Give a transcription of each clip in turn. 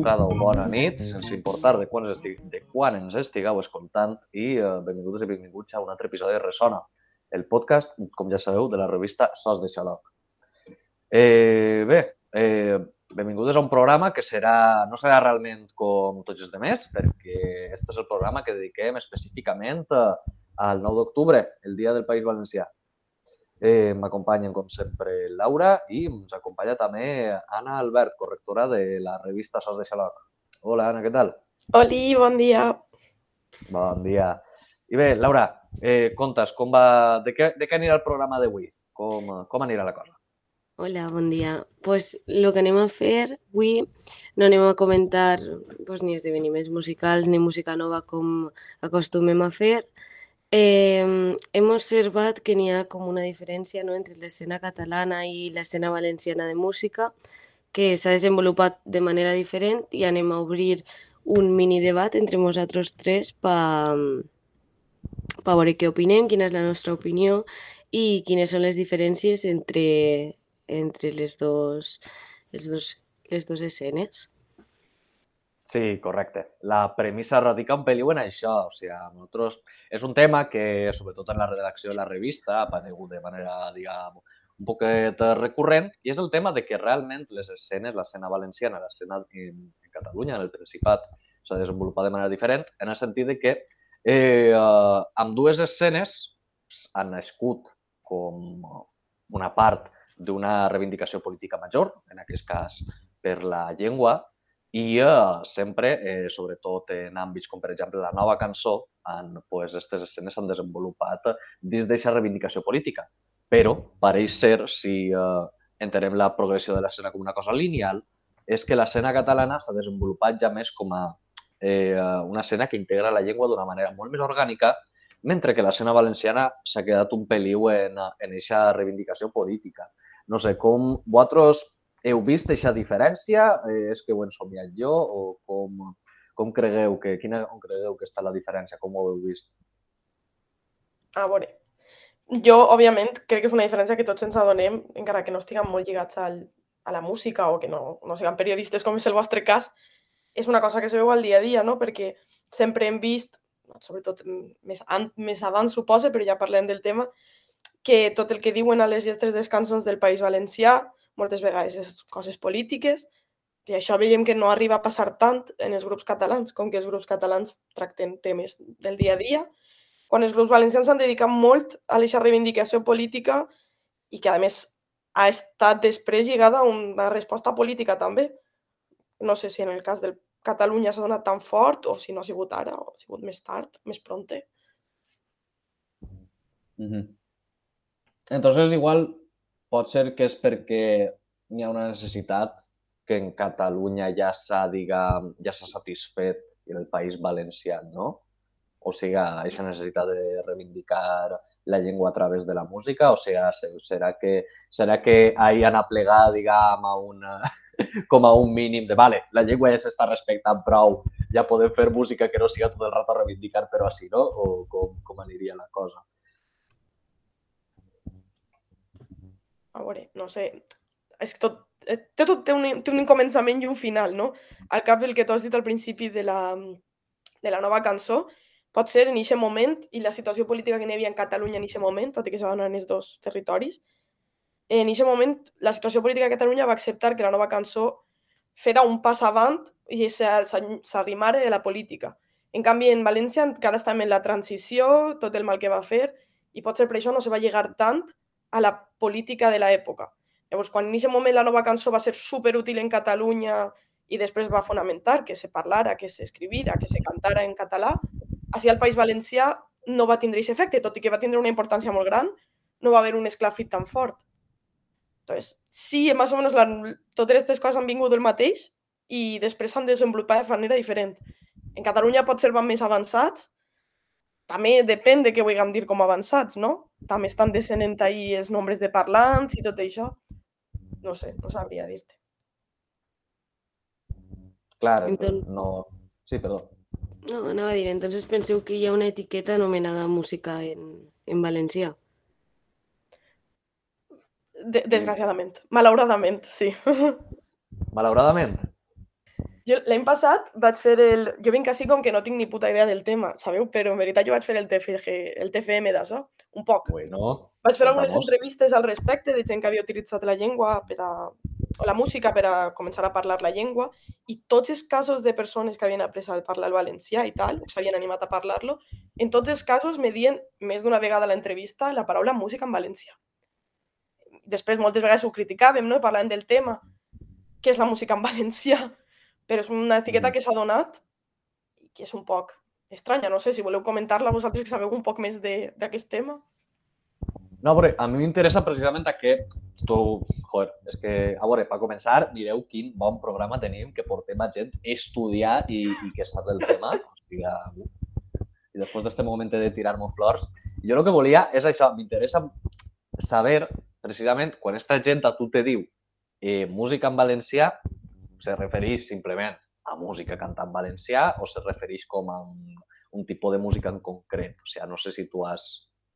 vesprada o bona nit, sense importar de quan, estig... de quan ens estigueu escoltant i eh, benvinguts i benvinguts a un altre episodi de Resona, el podcast, com ja sabeu, de la revista Sos de Xaloc. Eh, bé, eh, benvingudes a un programa que serà, no serà realment com tots els demés, perquè este és el programa que dediquem específicament eh, al 9 d'octubre, el Dia del País Valencià. Eh, M'acompanyen, com sempre, Laura i ens acompanya també Anna Albert, correctora de la revista Sos de Xaloc. Hola, Anna, què tal? Oli, bon dia. Bon dia. I bé, Laura, eh, contes, com va, de, què, de què anirà el programa d'avui? Com, com anirà la cosa? Hola, bon dia. pues, el que anem a fer avui no anem a comentar pues, ni esdeveniments musicals ni música nova com acostumem a fer, Eh, hem observat que n'hi ha com una diferència no, entre l'escena catalana i l'escena valenciana de música, que s'ha desenvolupat de manera diferent i anem a obrir un mini debat entre nosaltres tres per pa veure què opinem, quina és la nostra opinió i quines són les diferències entre, entre les, dos, les, dos, les dos escenes. Sí, correcte. La premissa radica un peliu en això. O sigui, nosaltres... És un tema que, sobretot en la redacció de la revista, ha aparegut de manera, diguem, un poquet recurrent, i és el tema de que realment les escenes, l'escena valenciana, l'escena en, en Catalunya, en el Principat, s'ha desenvolupat de manera diferent, en el sentit de que eh, amb dues escenes han nascut com una part d'una reivindicació política major, en aquest cas per la llengua, i eh, sempre, eh, sobretot en àmbits com per exemple la nova cançó, en, pues, aquestes escenes s'han desenvolupat dins d'aquesta reivindicació política. Però pareix ser, si eh, entenem la progressió de l'escena com una cosa lineal, és que l'escena catalana s'ha desenvolupat ja més com a eh, una escena que integra la llengua d'una manera molt més orgànica, mentre que l'escena valenciana s'ha quedat un peliu en, en aquesta reivindicació política. No sé, com vosaltres heu vist aquesta diferència? Eh, és que ho he somiat jo o com, com cregueu que, quina on cregueu que està la diferència? Com ho heu vist? A veure, jo, òbviament, crec que és una diferència que tots ens adonem, encara que no estiguem molt lligats al, a la música o que no, no siguem periodistes, com és el vostre cas, és una cosa que se veu al dia a dia, no? Perquè sempre hem vist, sobretot més, més abans, suposa, però ja parlem del tema, que tot el que diuen a les lletres dels cançons del País Valencià moltes vegades és coses polítiques, i això veiem que no arriba a passar tant en els grups catalans, com que els grups catalans tracten temes del dia a dia, quan els grups valencians s'han dedicat molt a aquesta reivindicació política i que, a més, ha estat després lligada a una resposta política també. No sé si en el cas del Catalunya s'ha donat tan fort o si no ha sigut ara o ha sigut més tard, més pronte. Mm -hmm. Entonces, igual pot ser que és perquè hi ha una necessitat que en Catalunya ja s'ha, diguem, ja s'ha satisfet i en el País Valencià, no? O sigui, aquesta necessitat de reivindicar la llengua a través de la música, o sigui, serà que, serà que ahir han aplegat, diguem, a una, com a un mínim de, vale, la llengua ja s'està respectant prou, ja podem fer música que no siga tot el rato a reivindicar, però així, no? O com, com aniria la cosa? Veure, no sé, és que tot, eh, té, tot té un, té un començament i un final, no? Al cap del que tu has dit al principi de la, de la nova cançó, pot ser en aquest moment i la situació política que n'hi havia en Catalunya en aquest moment, tot i que se van en els dos territoris, en aquest moment la situació política de Catalunya va acceptar que la nova cançó fera un pas avant i s'arrimara a la política. En canvi, en València encara estem en la transició, tot el mal que va fer, i potser per això no se va llegar tant a la política de l'època. Llavors, quan en aquest moment la nova cançó va ser superútil en Catalunya i després va fonamentar que se parlara, que s'escrivira, que se cantara en català, així al País Valencià no va tindre aquest efecte, tot i que va tindre una importància molt gran, no va haver un esclafit tan fort. Entonces, sí, més o menys la, totes aquestes coses han vingut del mateix i després s'han desenvolupat de manera diferent. En Catalunya pot ser van més avançats, també depèn de què vulguem dir com avançats, no? També estan descenent ahir els nombres de parlants i tot això. No sé, no sabria dir-te. Clar, entonces... no... Sí, perdó. No, anava a dir, entonces penseu que hi ha una etiqueta anomenada música en, en valencià? De desgraciadament. Malauradament, sí. Malauradament. Jo l'any passat vaig fer el... Jo vinc així com que no tinc ni puta idea del tema, sabeu? Però en veritat jo vaig fer el, TFG, el TFM d'això, un poc. Bueno, Vaig fer algunes Vamos. entrevistes al respecte de gent que havia utilitzat la llengua per a, o la música per a començar a parlar la llengua i tots els casos de persones que havien après a parlar el valencià i tal, o s'havien animat a parlar-lo, en tots els casos me dien més d'una vegada a l'entrevista la paraula música en valencià. Després moltes vegades ho criticàvem, no? parlant del tema, què és la música en valencià, però és una etiqueta Mm. que s'ha donat i que és un poc estranya. No sé si voleu comentar-la vosaltres que sabeu un poc més d'aquest tema. No, però a mi m'interessa precisament aquest... Tu, joder, és que, a veure, per començar, mireu quin bon programa tenim que portem a gent a estudiar i, i que sap del tema. Sigui, I després d'aquest moment de tirar-me flors, jo el que volia és això, m'interessa saber, precisament, quan esta gent a tu te diu eh, música en valencià, se refereix simplement a música cantada en valencià o se refereix com a un, un tipus de música en concret? O sigui, no sé si tu has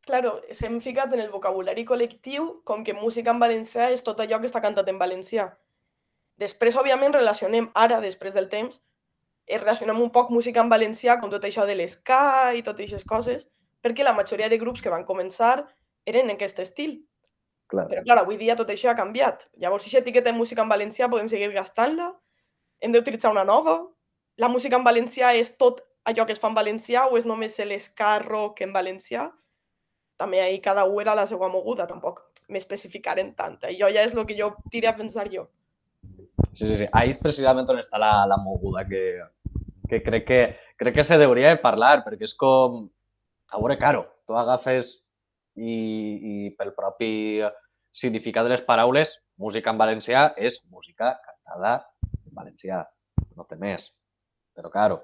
Claro, s'hem ficat en el vocabulari col·lectiu com que música en valencià és tot allò que està cantat en valencià. Després, òbviament, relacionem ara, després del temps, eh, relacionem un poc música en valencià com tot això de l'esca i totes aquestes coses, perquè la majoria de grups que van començar eren en aquest estil. Clar. Però, clar, avui dia tot això ha canviat. Llavors, si etiqueta de música en valencià podem seguir gastant-la, hem d'utilitzar una nova. La música en valencià és tot allò que es fa en valencià o és només l'esca rock en valencià? També ahir cada un era la seva moguda, tampoc m'especificaren tant. Això ja és el que jo tiré a pensar jo. Sí, sí, sí. Ahí és precisament on està la, la moguda que, que, crec que crec que se hauria de parlar, perquè és com... A veure, claro, tu agafes i, i pel propi significat de les paraules, música en valencià és música cantada valencià, no té més. Però, claro,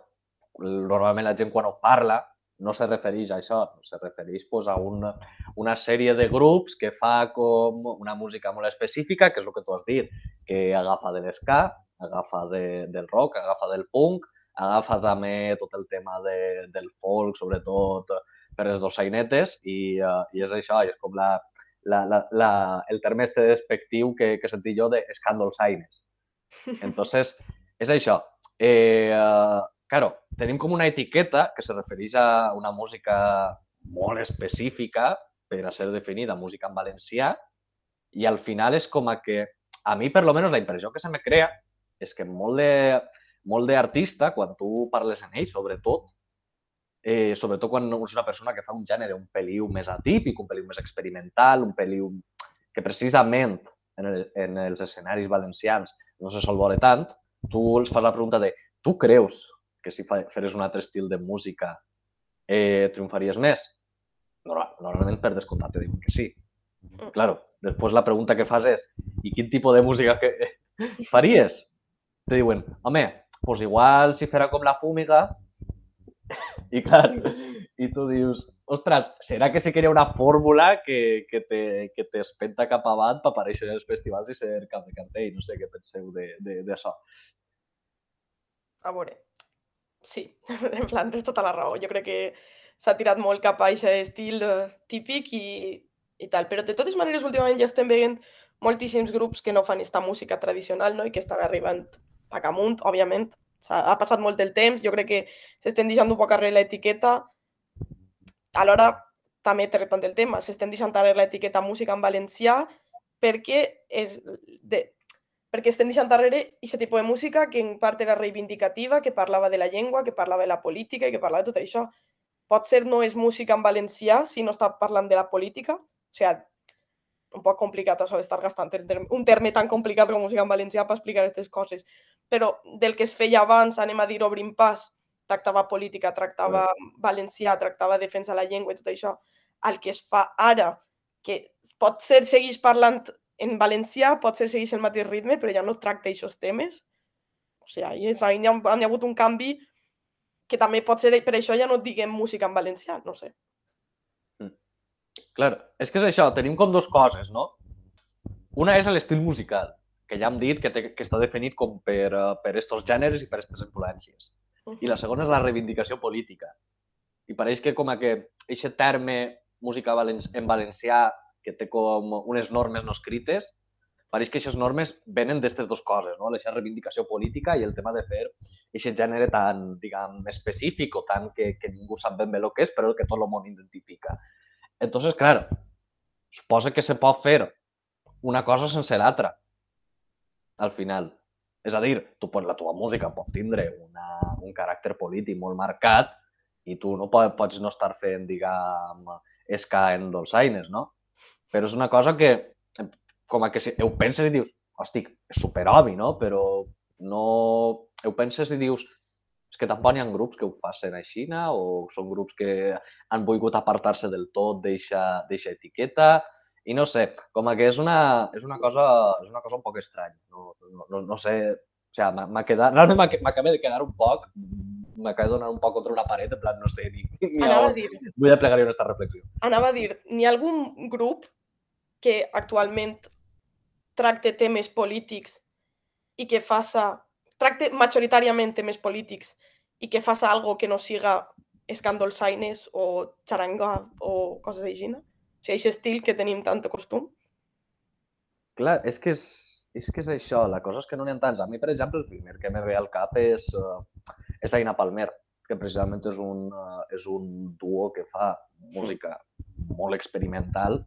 normalment la gent quan ho parla no se refereix a això, se refereix pues, a una, una sèrie de grups que fa com una música molt específica, que és el que tu has dit, que agafa de l'esca, agafa de, del rock, agafa del punk, agafa també tot el tema de, del folk, sobretot per les dossainetes, i, uh, i és això, i és com la, la, la, la, el terme este despectiu que, que sentí jo d'escandolsaines. Entonces, és això. Eh, claro, tenim com una etiqueta que se refereix a una música molt específica per a ser definida música en valencià i al final és com a que a mi, per lo menos, la impressió que se me crea és que molt de, molt d'artista, quan tu parles en ell, sobretot, eh, sobretot quan és una persona que fa un gènere un peliu més atípic, un peliu més experimental, un peliu que precisament en, el, en els escenaris valencians no se sol veure tant, tu els fas la pregunta de tu creus que si feres un altre estil de música eh, triomfaries més? Normal, normalment per descomptat te diuen que sí. Claro, després la pregunta que fas és i quin tipus de música que faries? Te diuen, home, pues igual si fera com la fúmiga i clar, i tu dius, ostres, serà que sí que hi ha una fórmula que, que te, que t'espenta cap avant per aparèixer en els festivals i ser cap de cartell? No sé què penseu d'això. A veure, sí, en plan, tens tota la raó. Jo crec que s'ha tirat molt cap a aquest estil eh, típic i, i tal. Però de totes maneres, últimament ja estem veient moltíssims grups que no fan esta música tradicional no? i que estan arribant a camunt, òbviament. S'ha- Ha passat molt el temps, jo crec que s'estem deixant un poc arrere l'etiqueta. Alhora, també tractant del tema, s'estem deixant arrere l'etiqueta música en valencià perquè és de, perquè estem deixant darrere aquest tipus de música que en part era reivindicativa, que parlava de la llengua, que parlava de la política i que parlava de tot això. Potser no és música en valencià si no està parlant de la política. O sigui, un poc complicat això d'estar gastant el un terme tan complicat com música en valencià per explicar aquestes coses. Però del que es feia abans, anem a dir obrim pas, tractava política, tractava valencià, tractava defensa de la llengua i tot això, el que es fa ara, que pot ser segueix parlant en valencià, pot ser segueix el mateix ritme, però ja no tracta aquests temes. O sigui, és, hi ha, hi ha hagut un canvi que també pot ser, per això ja no diguem música en valencià, no sé. Clar, és que és això, tenim com dues coses, no? Una és l'estil musical, que ja hem dit que, té, que està definit com per, uh, per estos gèneres i per aquestes influències. I la segona és la reivindicació política. I pareix que com a que aquest terme música en valencià, que té com unes normes no escrites, pareix que aquestes normes venen d'aquestes dues coses, no? la reivindicació política i el tema de fer aquest gènere tan, diguem, específic o tan que, que ningú sap ben bé el que és, però que tot el món identifica. Entonces, clar, suposa que se pot fer una cosa sense l'altra, al final. És a dir, tu pots, la teva música pot tindre una, un caràcter polític molt marcat i tu no pots, no estar fent, diguem, esca en dolçaines, no? Però és una cosa que, com a que si ho penses i dius, hosti, és superobvi, no? Però no... Ho penses i dius, és que tampoc hi ha grups que ho facin a Xina o són grups que han volgut apartar-se del tot d'eixa etiqueta i no sé, com que és una, és una, cosa, és una cosa un poc estranya. No, no, no sé, o sigui, m'ha quedat, realment m'acaba de quedar un poc, m'acaba de donar un poc contra una paret, en plan, no sé, ni, ni Anava a dir, vull desplegar aquesta reflexió. anava a dir, n'hi ha algun grup que actualment tracte temes polítics i que faça, tracte majoritàriament temes polítics i que faça algo que no siga escàndol saines o xaranga o coses així. O sigui, aquest estil que tenim tant costum. Clar, és que és, és que és això, la cosa és que no n'hi ha tants. A mi, per exemple, el primer que me ve al cap és, uh, és Aina Palmer, que precisament és un, uh, és un duo que fa música molt experimental,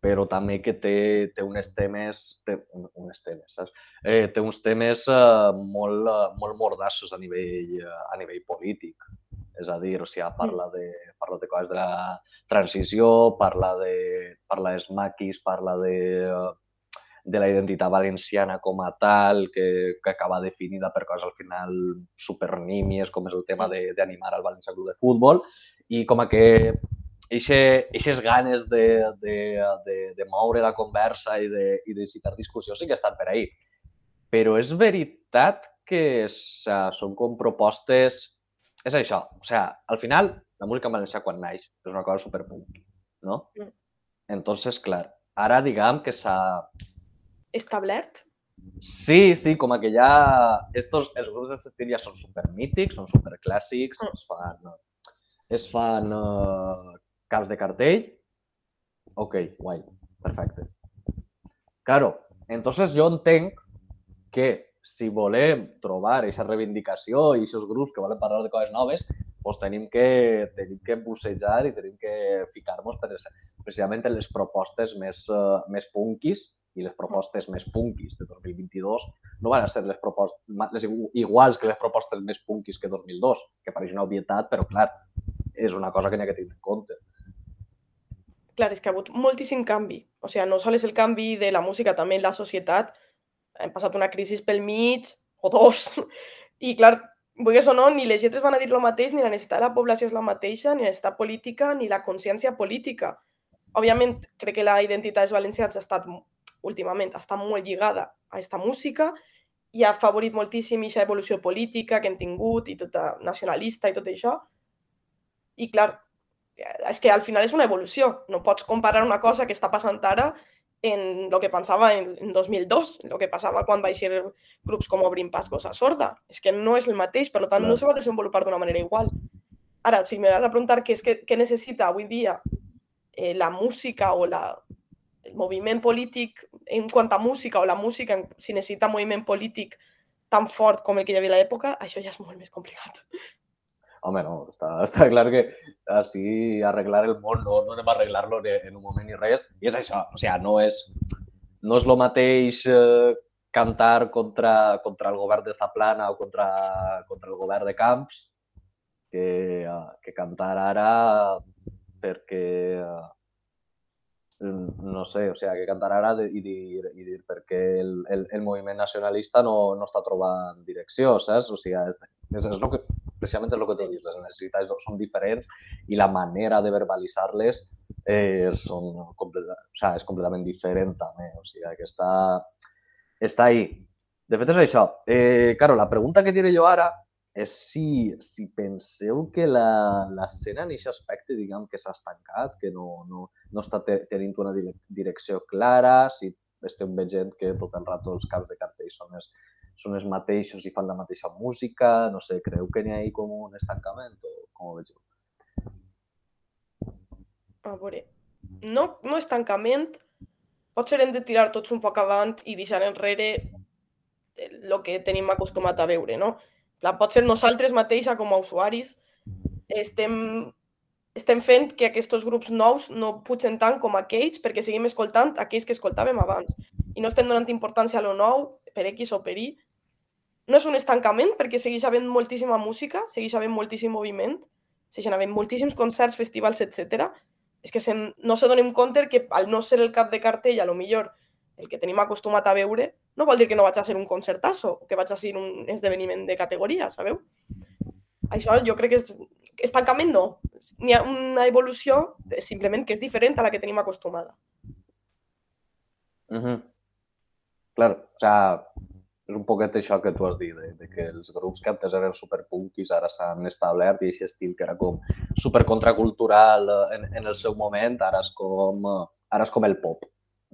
però també que té, té uns temes, té unes temes, saps? Eh, té uns temes uh, molt, molt mordassos a nivell, a nivell polític. És a dir, o sigui, parla de, parla de coses de la transició, parla de, parla dels maquis, parla de, de la identitat valenciana com a tal, que, que acaba definida per coses al final supernímies, com és el tema d'animar al València Club de Futbol, i com a que aquestes ganes de, de, de, de moure la conversa i de, i de citar discussió sí que estan per ahí. Però és veritat que són com propostes és això. O sigui, al final, la música en valencià quan naix és una cosa superpunk, no? Mm. Entonces, clar, ara diguem que s'ha... Establert? Sí, sí, com que ja... Estos, els grups d'aquest estil ja són supermítics, són superclàssics, mm. es fan, es fan uh, caps de cartell. Ok, guai, perfecte. Claro, entonces jo entenc que si volem trobar aquesta reivindicació i aquests grups que volen parlar de coses noves, doncs tenim que, tenim que bussejar i tenim que ficar-nos precisament en les propostes més, uh, més punkis i les propostes més punkis de 2022 no van a ser les propostes les iguals que les propostes més punkis que 2002, que pareix una obvietat, però clar, és una cosa que n'hi ha que tenir en compte. Clar, és que ha hagut moltíssim canvi. O sigui, no sols el canvi de la música, també la societat, hem passat una crisi pel mig, o dos, i clar, vulguis o no, ni les lletres van a dir el mateix, ni la necessitat de la població és la mateixa, ni la necessitat política, ni la consciència política. Òbviament, crec que la identitat dels valencians ha estat, últimament, està molt lligada a aquesta música i ha favorit moltíssim aquesta evolució política que hem tingut i tota nacionalista i tot això. I clar, és que al final és una evolució. No pots comparar una cosa que està passant ara en lo que pensava en, en 2002, en lo que passava quan va ser grups com Obrim Pas Cosa Sorda. És que no és el mateix, per tant, no, se va desenvolupar d'una manera igual. Ara, si me vas a preguntar què, és que, què necessita avui dia eh, la música o la, el moviment polític en quant a música o la música, si necessita moviment polític tan fort com el que hi havia a l'època, això ja és molt més complicat. Home, no, està, està clar que així arreglar el món no, no anem a arreglar-lo en un moment ni res. I és això, o sigui, no és, no és el mateix eh, cantar contra, contra el govern de Zaplana o contra, contra el govern de Camps que, eh, que cantar ara perquè eh, no sé, o sigui, que cantar ara i dir, i dir perquè el, el, el moviment nacionalista no, no està trobant direcció, saps? O sigui, és, és, és el que, precisament és el que tu dius, les necessitats són diferents i la manera de verbalitzar-les eh, són o sigui, és completament diferent també, o sigui, que està, està ahí. De fet, és això. Eh, claro, la pregunta que diré jo ara és si, si penseu que l'escena en aquest aspecte, diguem, que s'ha estancat, que no, no, no està tenint una direcció clara, si estem veient que tot el rato els caps de cartell són els, són els mateixos i fan la mateixa música, no sé, creu que n'hi ha com un estancament o com ho vegeu? A veure, no, no estancament, potser hem de tirar tots un poc avant i deixar enrere el que tenim acostumat a veure, no? La, potser nosaltres mateixa com a usuaris estem, estem fent que aquests grups nous no pugen tant com aquells perquè seguim escoltant aquells que escoltàvem abans i no estem donant importància a lo nou per X o per Y. No és un estancament perquè segueix havent moltíssima música, segueix havent moltíssim moviment, segueixen havent moltíssims concerts, festivals, etc. És que se, no se donem compte que al no ser el cap de cartell, a lo millor el que tenim acostumat a veure, no vol dir que no vaig a ser un concertasso o que vaig a ser un esdeveniment de categoria, sabeu? Això jo crec que és... Estancament no. N'hi ha una evolució simplement que és diferent a la que tenim acostumada. Uh -huh. Claro, o sea, és un poquet això que tu has dit, de, de que els grups que antes eren superpunkis ara s'han establert i aquest estil que era com supercontracultural en, en el seu moment, ara és com, ara és com el pop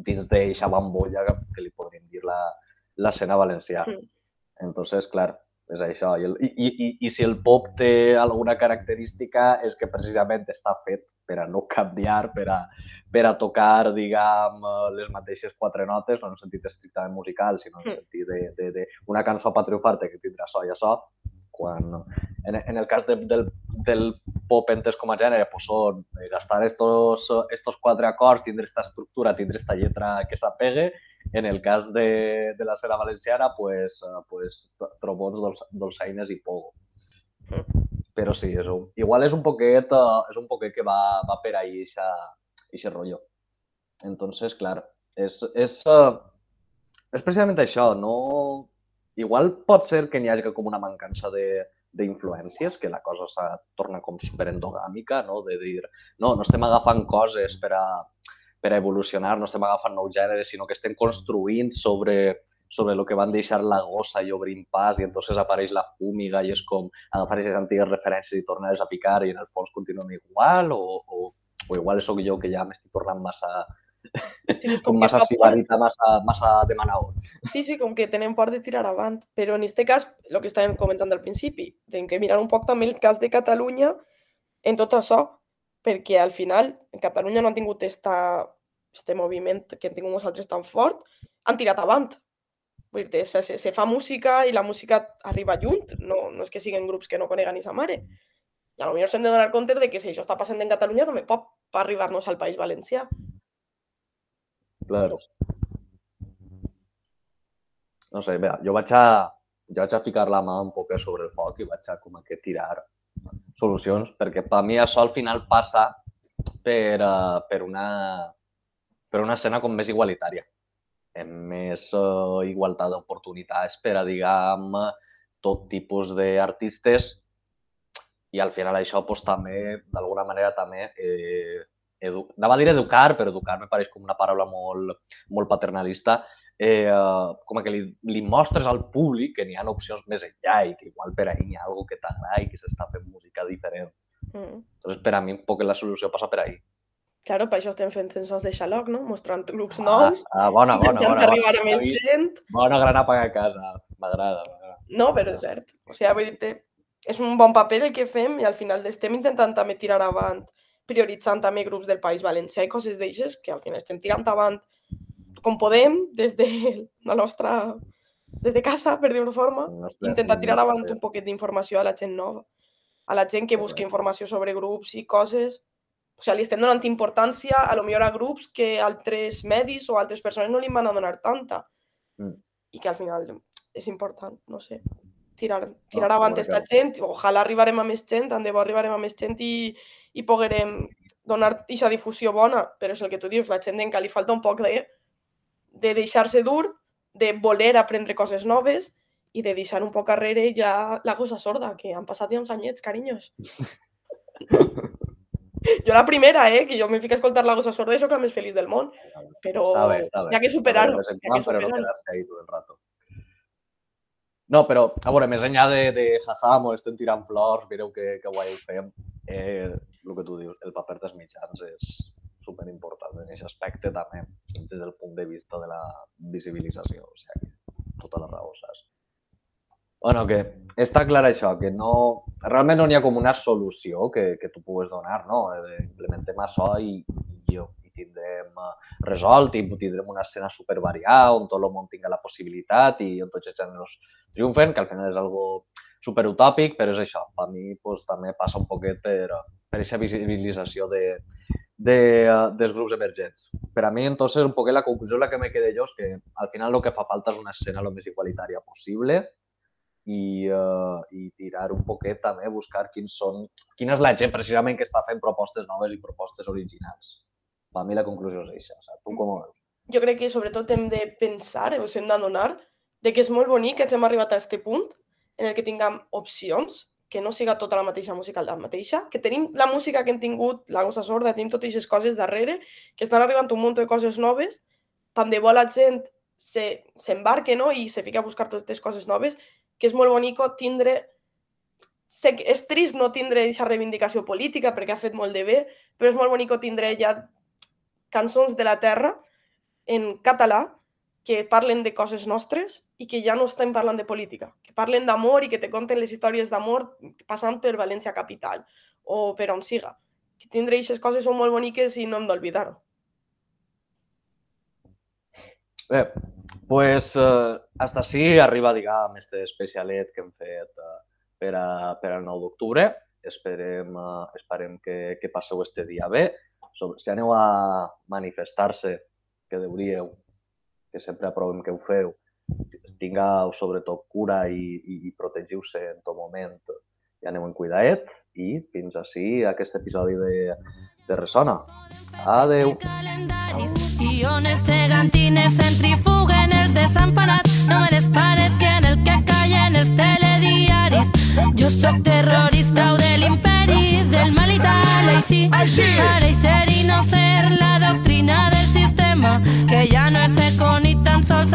dins d'eixa bambolla que, que li podríem dir l'escena valencià. Mm. Entonces, clar, és això. I, i, i, I si el pop té alguna característica és que precisament està fet per a no canviar, per a, per a tocar, diguem, les mateixes quatre notes, no en sentit estrictament musical, sinó en mm. sentit de, de, de una cançó per triomfar-te que tindrà so i so, quan en, en el cas de, del, del pop entès com a gènere pues són gastar estos, estos quatre acords, tindre esta estructura, tindre esta lletra que s'apegue en el cas de, de la Sera Valenciana, pues, uh, pues trobons, dolç, dolçaines i pogo. Però sí, és un, igual és un poquet, uh, és un poquet que va, va per ahí aquest rotllo. Entonces, clar, és, és, uh, és precisament això, no... Igual pot ser que n'hi hagi com una mancança de, d'influències, que la cosa se torna com superendogàmica, no? de dir, no, no estem agafant coses per a, per a evolucionar, no estem agafant nous gèneres, sinó que estem construint sobre, sobre el que van deixar la gossa i obrint pas i entonces apareix la fúmiga i és com agafar aquestes antigues referències i tornar-les a picar i en el fons continuen igual o, o, o igual sóc jo que ja m'estic tornant massa sí, com, com massa sibarita, massa, massa demanador. Sí, sí, com que tenen por de tirar avant. Però en aquest cas, el que estàvem comentant al principi, tenim que mirar un poc també el cas de Catalunya en tot això, perquè al final Catalunya no han tingut esta, este moviment que hem tingut nosaltres tan fort, han tirat avant. Vull dir se, se, se fa música i la música arriba lluny, no, no és que siguin grups que no coneguen ni sa mare. I potser s'hem de donar compte de que si això està passant en Catalunya també pot arribar-nos al País Valencià. Claro. No sé, vea, jo vaig a, jo vaig a ficar la mà un poc sobre el foc i vaig a com a que tirar solucions, perquè per mi això al final passa per, uh, per, una, per una escena com més igualitària, amb més uh, igualtat d'oportunitats per a, diguem, tot tipus d'artistes i al final això pues, també, d'alguna manera, també eh, edu... anava a dir educar, però educar me pareix com una paraula molt, molt paternalista, eh, com que li, li mostres al públic que n'hi ha opcions més enllà i que igual per ahí n'hi ha alguna que t'agrada i que s'està fent música diferent. Mm. Entonces, per a mi, un poc la solució passa per ahí. Claro, per això estem fent sensors de Xaloc, no? Mostrant grups ah, nous, ah, bona, bona, bona, arribar a més gent. Bona granapa a casa, m'agrada. No, però és cert. O sigui, vull dir és un bon paper el que fem i al final estem intentant també tirar avant, prioritzant també grups del País Valencià i coses d'eixes que al final estem tirant avant com podem, des de la nostra... des de casa, per dir-ho forma, intentar tirar avant un poquet d'informació a la gent nova, a la gent que busca informació sobre grups i coses. O sigui, li estem donant importància a lo millor a grups que altres medis o altres persones no li van a donar tanta. Mm. I que al final és important, no sé, tirar, tirar no, avant aquesta gent. Ojalà arribarem a més gent, tant de bo arribarem a més gent i, i poguerem donar aquesta difusió bona, però és el que tu dius, la gent encara li falta un poc de de deixar-se dur, de voler aprendre coses noves i de deixar un poc darrere ja la cosa sorda, que han passat ja uns anyets, carinyos. jo la primera, eh, que jo me fico a escoltar la cosa sorda i sóc la més feliç del món, però bé. hi ha que superar-ho. Però no quedar-se ahí tot el rato. No, però, a veure, més enllà de, de jaja, m'ho estem tirant flors, mireu que, que guai ho fem, eh, el que tu dius, el paper dels mitjans és, super important en aquest aspecte també, des del punt de vista de la visibilització. O sigui, tota la raó, saps? Bueno, que està clar això, que no... Realment no n'hi ha com una solució que, que tu pugues donar, no? Eh, implementem això i, i, i tindrem eh, resolt i tindrem una escena super variada on tot el món tinga la possibilitat i on tots els gèneres triomfen, que al final és algo super utòpic, però és això. Per mi pues, també passa un poquet per, per aquesta visibilització de, de, dels grups emergents. Per a mi, entonces, un poquet la conclusió la que me quedé jo és que al final el que fa falta és una escena el més igualitària possible i, uh, i tirar un poquet també, buscar quins són, quina és la gent precisament que està fent propostes noves i propostes originals. Per mi la conclusió és això. O sigui, tu com ho veus? Jo crec que sobretot hem de pensar, o hem d'adonar de que és molt bonic que hem arribat a aquest punt en el que tinguem opcions, que no siga tota la mateixa música la mateixa, que tenim la música que hem tingut, la gossa sorda, tenim totes aquestes coses darrere, que estan arribant un munt de coses noves, tant de bo la gent s'embarque no? i se fica a buscar totes les coses noves, que és molt bonic tindre... Sé que és trist no tindre aquesta reivindicació política perquè ha fet molt de bé, però és molt bonic tindre ja cançons de la terra en català que parlen de coses nostres i que ja no estem parlant de política, que parlen d'amor i que te conten les històries d'amor passant per València capital o per on siga. Que tindre aquestes coses són molt boniques i no hem d'oblidar-ho. Bé, pues, eh, hasta així arriba, diguem, este especialet que hem fet eh, per, a, per al 9 d'octubre. Esperem, eh, esperem que, que passeu este dia bé. Sobre, si aneu a manifestar-se, que deuríeu, que sempre aprovem que ho feu, tingueu sobretot cura i, i, i protegiu-se en tot moment i aneu en cuidaet i fins així aquest episodi de, de Ressona. Adeu. Guiones gegantines centrifuguen els desemparats no me les pares que en el que callen els telediaris jo sóc terrorista o de l'imperi del mal i tal així, així. ara i ser innocent que ya no es seco ni tan sol.